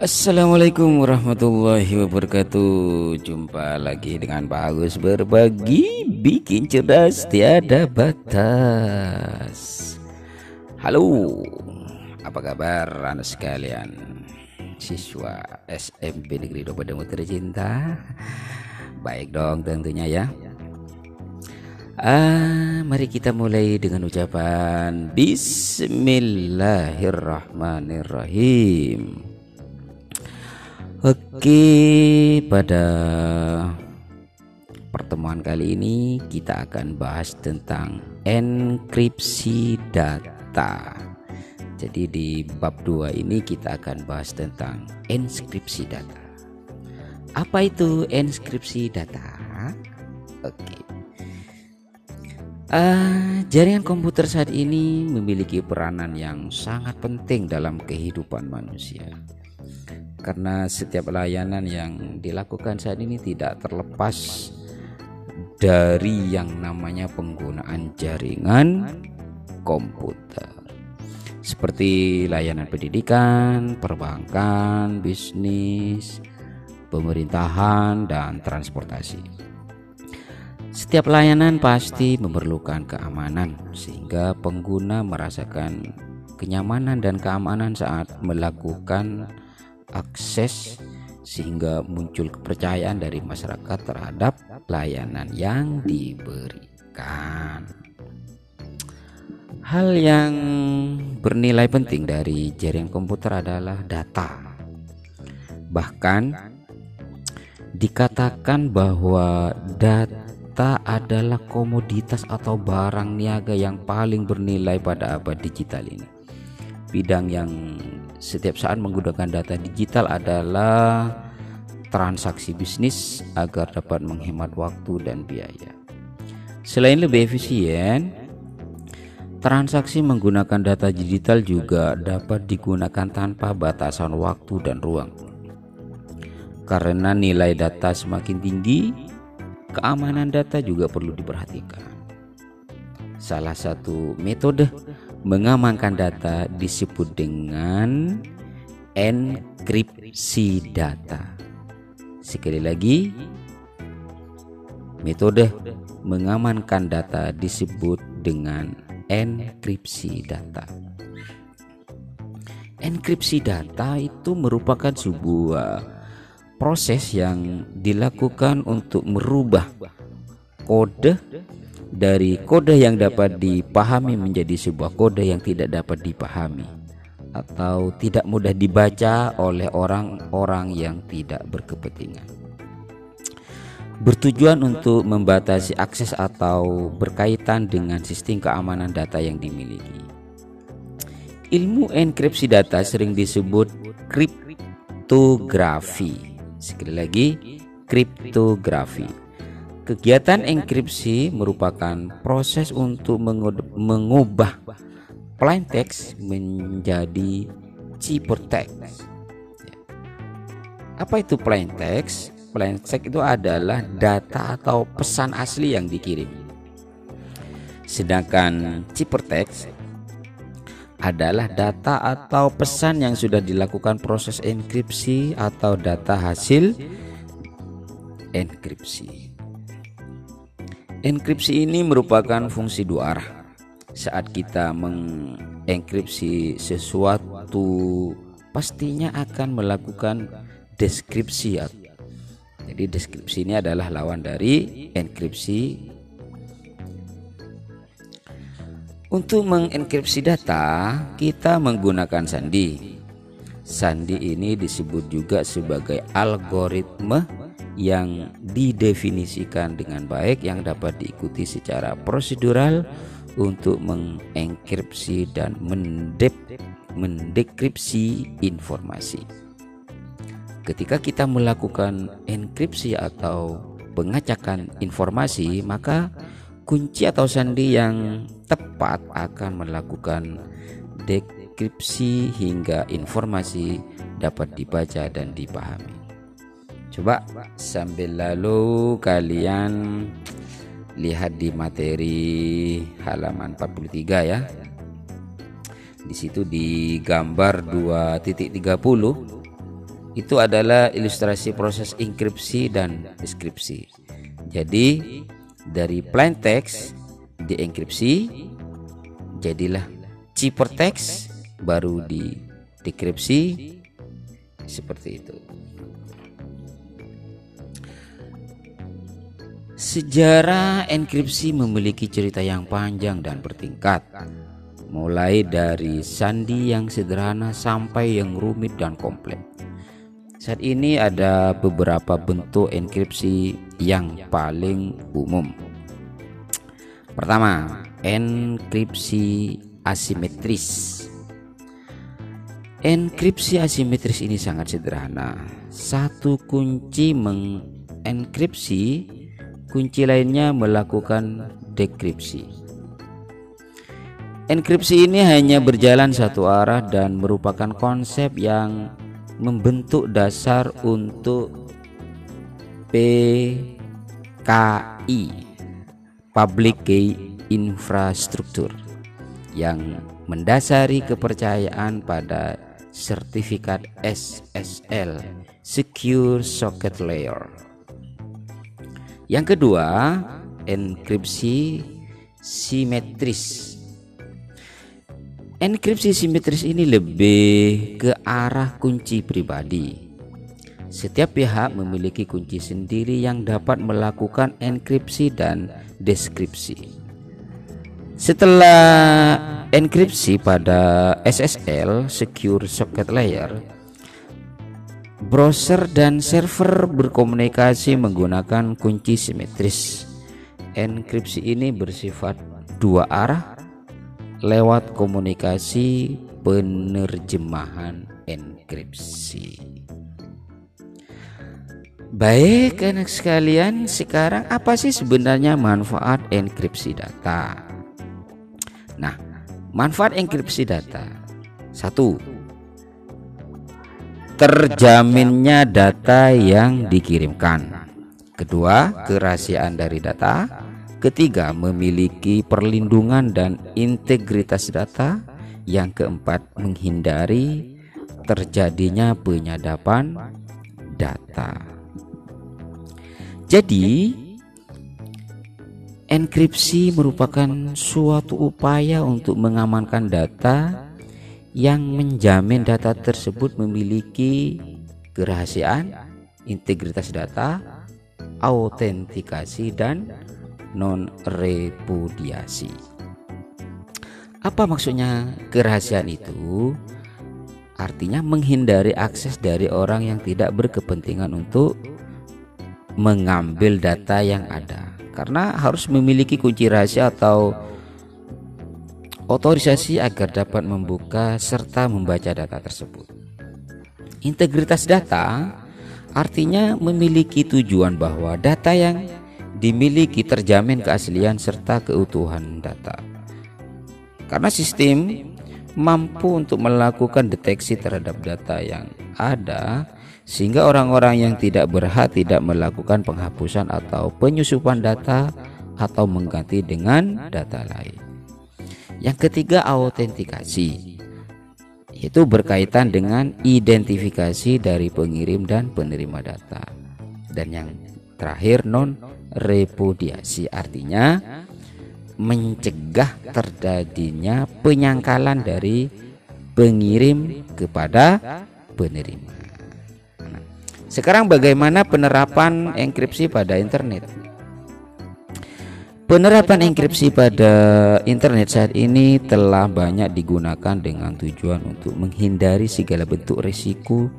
Assalamualaikum warahmatullahi wabarakatuh. Jumpa lagi dengan Pak Agus Berbagi bikin cerdas tiada batas. Halo Apa kabar anak sekalian? Siswa SMP Negeri Dopadangu tercinta Baik dong tentunya ya. Ah, mari kita mulai dengan ucapan Bismillahirrahmanirrahim. Oke, pada pertemuan kali ini kita akan bahas tentang enkripsi data. Jadi di bab 2 ini kita akan bahas tentang enskripsi data. Apa itu enskripsi data? Oke. Uh, jaringan komputer saat ini memiliki peranan yang sangat penting dalam kehidupan manusia. Karena setiap layanan yang dilakukan saat ini tidak terlepas dari yang namanya penggunaan jaringan komputer. Seperti layanan pendidikan, perbankan, bisnis, pemerintahan, dan transportasi. Setiap layanan pasti memerlukan keamanan, sehingga pengguna merasakan kenyamanan dan keamanan saat melakukan akses, sehingga muncul kepercayaan dari masyarakat terhadap layanan yang diberikan. Hal yang bernilai penting dari jaringan komputer adalah data. Bahkan dikatakan bahwa data Data adalah komoditas atau barang niaga yang paling bernilai pada abad digital ini. Bidang yang setiap saat menggunakan data digital adalah transaksi bisnis agar dapat menghemat waktu dan biaya. Selain lebih efisien, transaksi menggunakan data digital juga dapat digunakan tanpa batasan waktu dan ruang. Karena nilai data semakin tinggi, keamanan data juga perlu diperhatikan. Salah satu metode mengamankan data disebut dengan enkripsi data. Sekali lagi, metode mengamankan data disebut dengan enkripsi data. Enkripsi data itu merupakan sebuah proses yang dilakukan untuk merubah kode dari kode yang dapat dipahami menjadi sebuah kode yang tidak dapat dipahami atau tidak mudah dibaca oleh orang-orang yang tidak berkepentingan. Bertujuan untuk membatasi akses atau berkaitan dengan sistem keamanan data yang dimiliki. Ilmu enkripsi data sering disebut kriptografi Sekali lagi, kriptografi. Kegiatan enkripsi merupakan proses untuk mengubah plain text menjadi ciphertext. Apa itu plain text? Plain text itu adalah data atau pesan asli yang dikirim. Sedangkan ciphertext adalah data atau pesan yang sudah dilakukan proses enkripsi atau data hasil enkripsi. Enkripsi ini merupakan fungsi dua arah. Saat kita mengenkripsi sesuatu, pastinya akan melakukan deskripsi. Jadi deskripsi ini adalah lawan dari enkripsi Untuk mengenkripsi data, kita menggunakan sandi. Sandi ini disebut juga sebagai algoritma yang didefinisikan dengan baik yang dapat diikuti secara prosedural untuk mengenkripsi dan mendep mendekripsi informasi. Ketika kita melakukan enkripsi atau pengacakan informasi, maka kunci atau sandi yang tepat akan melakukan dekripsi hingga informasi dapat dibaca dan dipahami. Coba sambil lalu kalian lihat di materi halaman 43 ya. Di situ di gambar 2.30 itu adalah ilustrasi proses enkripsi dan deskripsi. Jadi dari plain text dienkripsi jadilah ciphertext baru di dekripsi seperti itu. Sejarah enkripsi memiliki cerita yang panjang dan bertingkat mulai dari sandi yang sederhana sampai yang rumit dan kompleks. Saat ini ada beberapa bentuk enkripsi yang paling umum. Pertama, enkripsi asimetris. Enkripsi asimetris ini sangat sederhana. Satu kunci mengenkripsi, kunci lainnya melakukan dekripsi. Enkripsi ini hanya berjalan satu arah dan merupakan konsep yang membentuk dasar untuk PKI Public Key Infrastructure yang mendasari kepercayaan pada sertifikat SSL Secure Socket Layer. Yang kedua, enkripsi simetris Enkripsi simetris ini lebih ke arah kunci pribadi. Setiap pihak memiliki kunci sendiri yang dapat melakukan enkripsi dan deskripsi. Setelah enkripsi pada SSL (Secure Socket Layer), browser dan server berkomunikasi menggunakan kunci simetris. Enkripsi ini bersifat dua arah lewat komunikasi penerjemahan enkripsi. Baik anak sekalian, sekarang apa sih sebenarnya manfaat enkripsi data? Nah, manfaat enkripsi data. Satu, terjaminnya data yang dikirimkan. Kedua, kerahasiaan dari data. Ketiga, memiliki perlindungan dan integritas data. Yang keempat, menghindari terjadinya penyadapan data. Jadi, enkripsi merupakan suatu upaya untuk mengamankan data yang menjamin data tersebut memiliki kerahasiaan, integritas data, autentikasi dan non repudiasi. Apa maksudnya kerahasiaan itu? Artinya menghindari akses dari orang yang tidak berkepentingan untuk mengambil data yang ada. Karena harus memiliki kunci rahasia atau otorisasi agar dapat membuka serta membaca data tersebut. Integritas data artinya memiliki tujuan bahwa data yang dimiliki terjamin keaslian serta keutuhan data. Karena sistem mampu untuk melakukan deteksi terhadap data yang ada sehingga orang-orang yang tidak berhak tidak melakukan penghapusan atau penyusupan data atau mengganti dengan data lain. Yang ketiga autentikasi itu berkaitan dengan identifikasi dari pengirim dan penerima data. Dan yang terakhir non repudiasi artinya mencegah terjadinya penyangkalan dari pengirim kepada penerima. Nah, sekarang bagaimana penerapan enkripsi pada internet? Penerapan enkripsi pada internet saat ini telah banyak digunakan dengan tujuan untuk menghindari segala bentuk risiko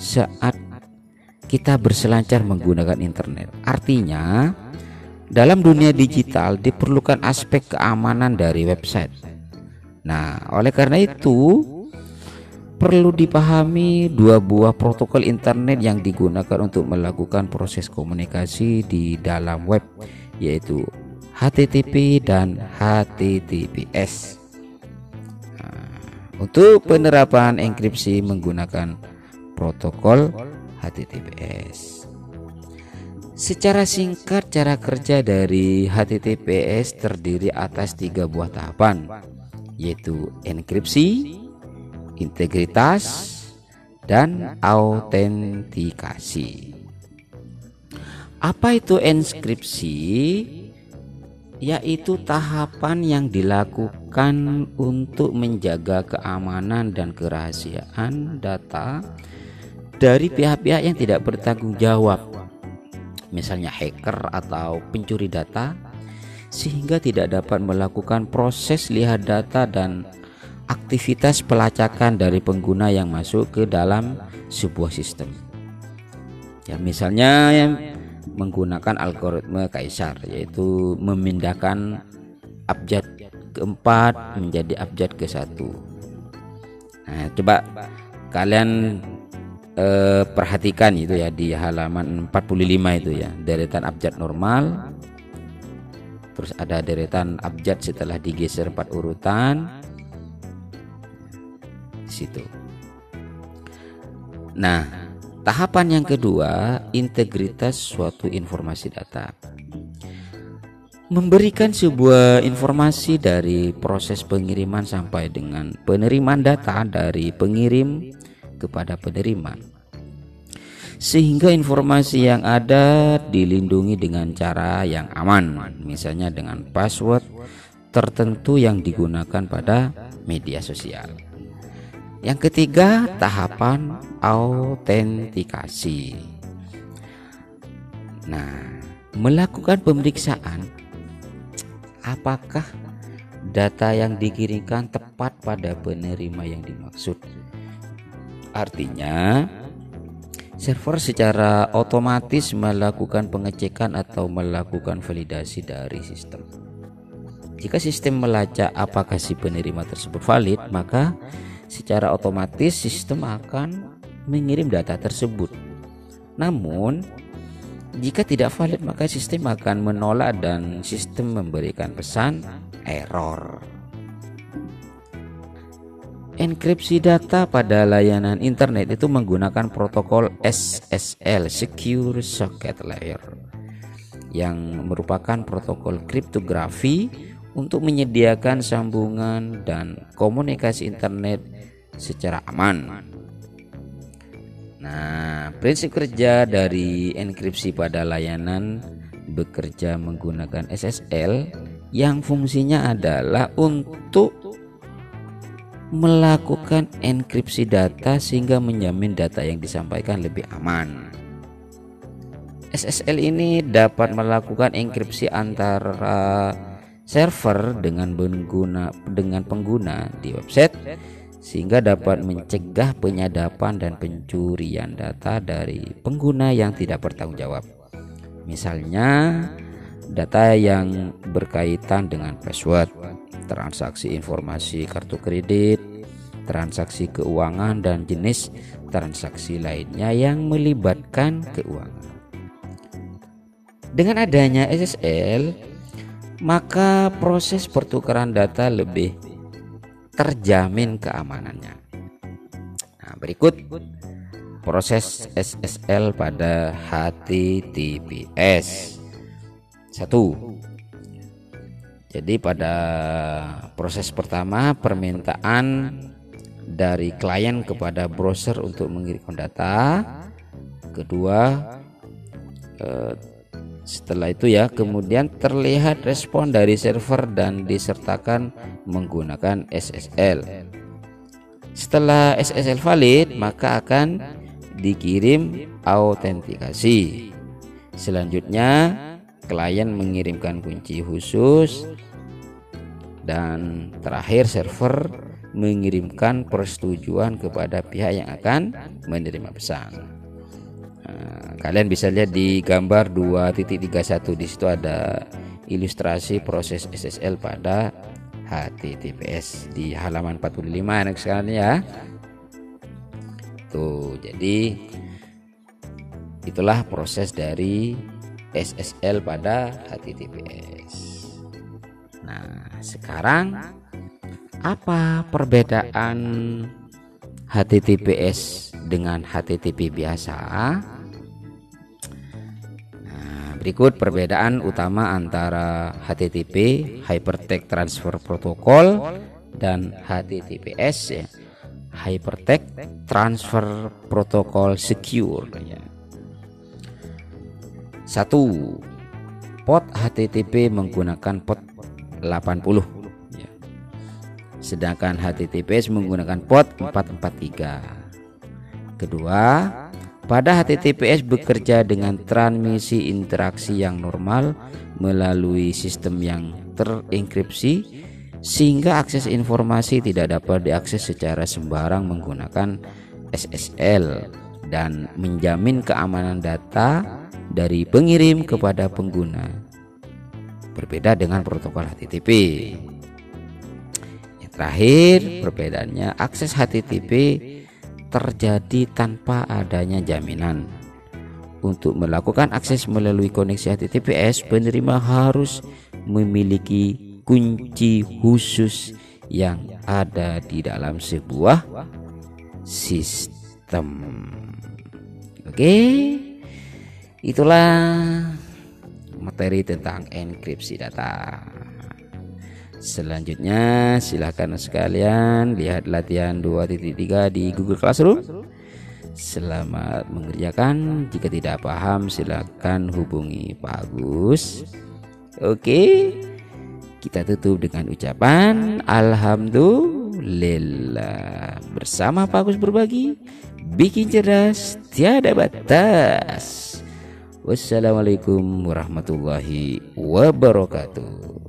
saat kita berselancar menggunakan internet. Artinya, dalam dunia digital diperlukan aspek keamanan dari website. Nah, oleh karena itu perlu dipahami dua buah protokol internet yang digunakan untuk melakukan proses komunikasi di dalam web yaitu HTTP dan HTTPS. Nah, untuk penerapan enkripsi menggunakan protokol HTTPS. Secara singkat cara kerja dari HTTPS terdiri atas tiga buah tahapan yaitu enkripsi, integritas, dan autentikasi. Apa itu enskripsi? Yaitu tahapan yang dilakukan untuk menjaga keamanan dan kerahasiaan data dari pihak-pihak yang tidak bertanggung jawab, misalnya hacker atau pencuri data, sehingga tidak dapat melakukan proses lihat data dan aktivitas pelacakan dari pengguna yang masuk ke dalam sebuah sistem. Ya, misalnya menggunakan algoritma kaisar yaitu memindahkan abjad keempat menjadi abjad ke satu. Nah coba kalian eh, perhatikan itu ya di halaman 45 itu ya deretan abjad normal terus ada deretan abjad setelah digeser empat urutan situ. Nah Tahapan yang kedua, integritas suatu informasi data. Memberikan sebuah informasi dari proses pengiriman sampai dengan penerimaan data dari pengirim kepada penerima. Sehingga informasi yang ada dilindungi dengan cara yang aman, misalnya dengan password tertentu yang digunakan pada media sosial. Yang ketiga, tahapan autentikasi. Nah, melakukan pemeriksaan apakah data yang dikirimkan tepat pada penerima yang dimaksud. Artinya, server secara otomatis melakukan pengecekan atau melakukan validasi dari sistem. Jika sistem melacak apakah si penerima tersebut valid, maka secara otomatis sistem akan mengirim data tersebut. Namun, jika tidak valid maka sistem akan menolak dan sistem memberikan pesan error. Enkripsi data pada layanan internet itu menggunakan protokol SSL (Secure Socket Layer) yang merupakan protokol kriptografi untuk menyediakan sambungan dan komunikasi internet secara aman. Nah, prinsip kerja dari enkripsi pada layanan bekerja menggunakan SSL yang fungsinya adalah untuk melakukan enkripsi data sehingga menjamin data yang disampaikan lebih aman. SSL ini dapat melakukan enkripsi antara server dengan pengguna dengan pengguna di website sehingga dapat mencegah penyadapan dan pencurian data dari pengguna yang tidak bertanggung jawab. Misalnya, data yang berkaitan dengan password, transaksi informasi kartu kredit, transaksi keuangan dan jenis transaksi lainnya yang melibatkan keuangan. Dengan adanya SSL, maka proses pertukaran data lebih terjamin keamanannya. Nah, berikut proses SSL pada HTTPS. Satu. Jadi pada proses pertama permintaan dari klien kepada browser untuk mengirimkan data. Kedua eh, setelah itu ya, kemudian terlihat respon dari server dan disertakan menggunakan SSL. Setelah SSL valid, maka akan dikirim autentikasi. Selanjutnya, klien mengirimkan kunci khusus dan terakhir server mengirimkan persetujuan kepada pihak yang akan menerima pesan. Nah, kalian bisa lihat di gambar 2.31 di situ ada ilustrasi proses SSL pada HTTPS di halaman 45 anak sekalian ya. Tuh, jadi itulah proses dari SSL pada HTTPS. Nah, sekarang apa perbedaan HTTPS dengan HTTP biasa? Berikut perbedaan utama antara HTTP (Hypertext Transfer Protocol) dan HTTPS ya. Hypertext Transfer Protocol Secure ya. Satu Port HTTP menggunakan port 80 ya. Sedangkan HTTPS menggunakan port 443 Kedua pada HTTPS bekerja dengan transmisi interaksi yang normal melalui sistem yang terenkripsi sehingga akses informasi tidak dapat diakses secara sembarang menggunakan SSL dan menjamin keamanan data dari pengirim kepada pengguna. Berbeda dengan protokol HTTP. Yang terakhir, perbedaannya akses HTTP terjadi tanpa adanya jaminan. Untuk melakukan akses melalui koneksi HTTPS, penerima harus memiliki kunci khusus yang ada di dalam sebuah sistem. Oke, itulah materi tentang enkripsi data. Selanjutnya silahkan sekalian lihat latihan 2.3 di Google Classroom. Selamat mengerjakan. Jika tidak paham silahkan hubungi Pak Agus. Oke. Kita tutup dengan ucapan Alhamdulillah Bersama Pak Agus Berbagi Bikin cerdas tiada batas Wassalamualaikum warahmatullahi wabarakatuh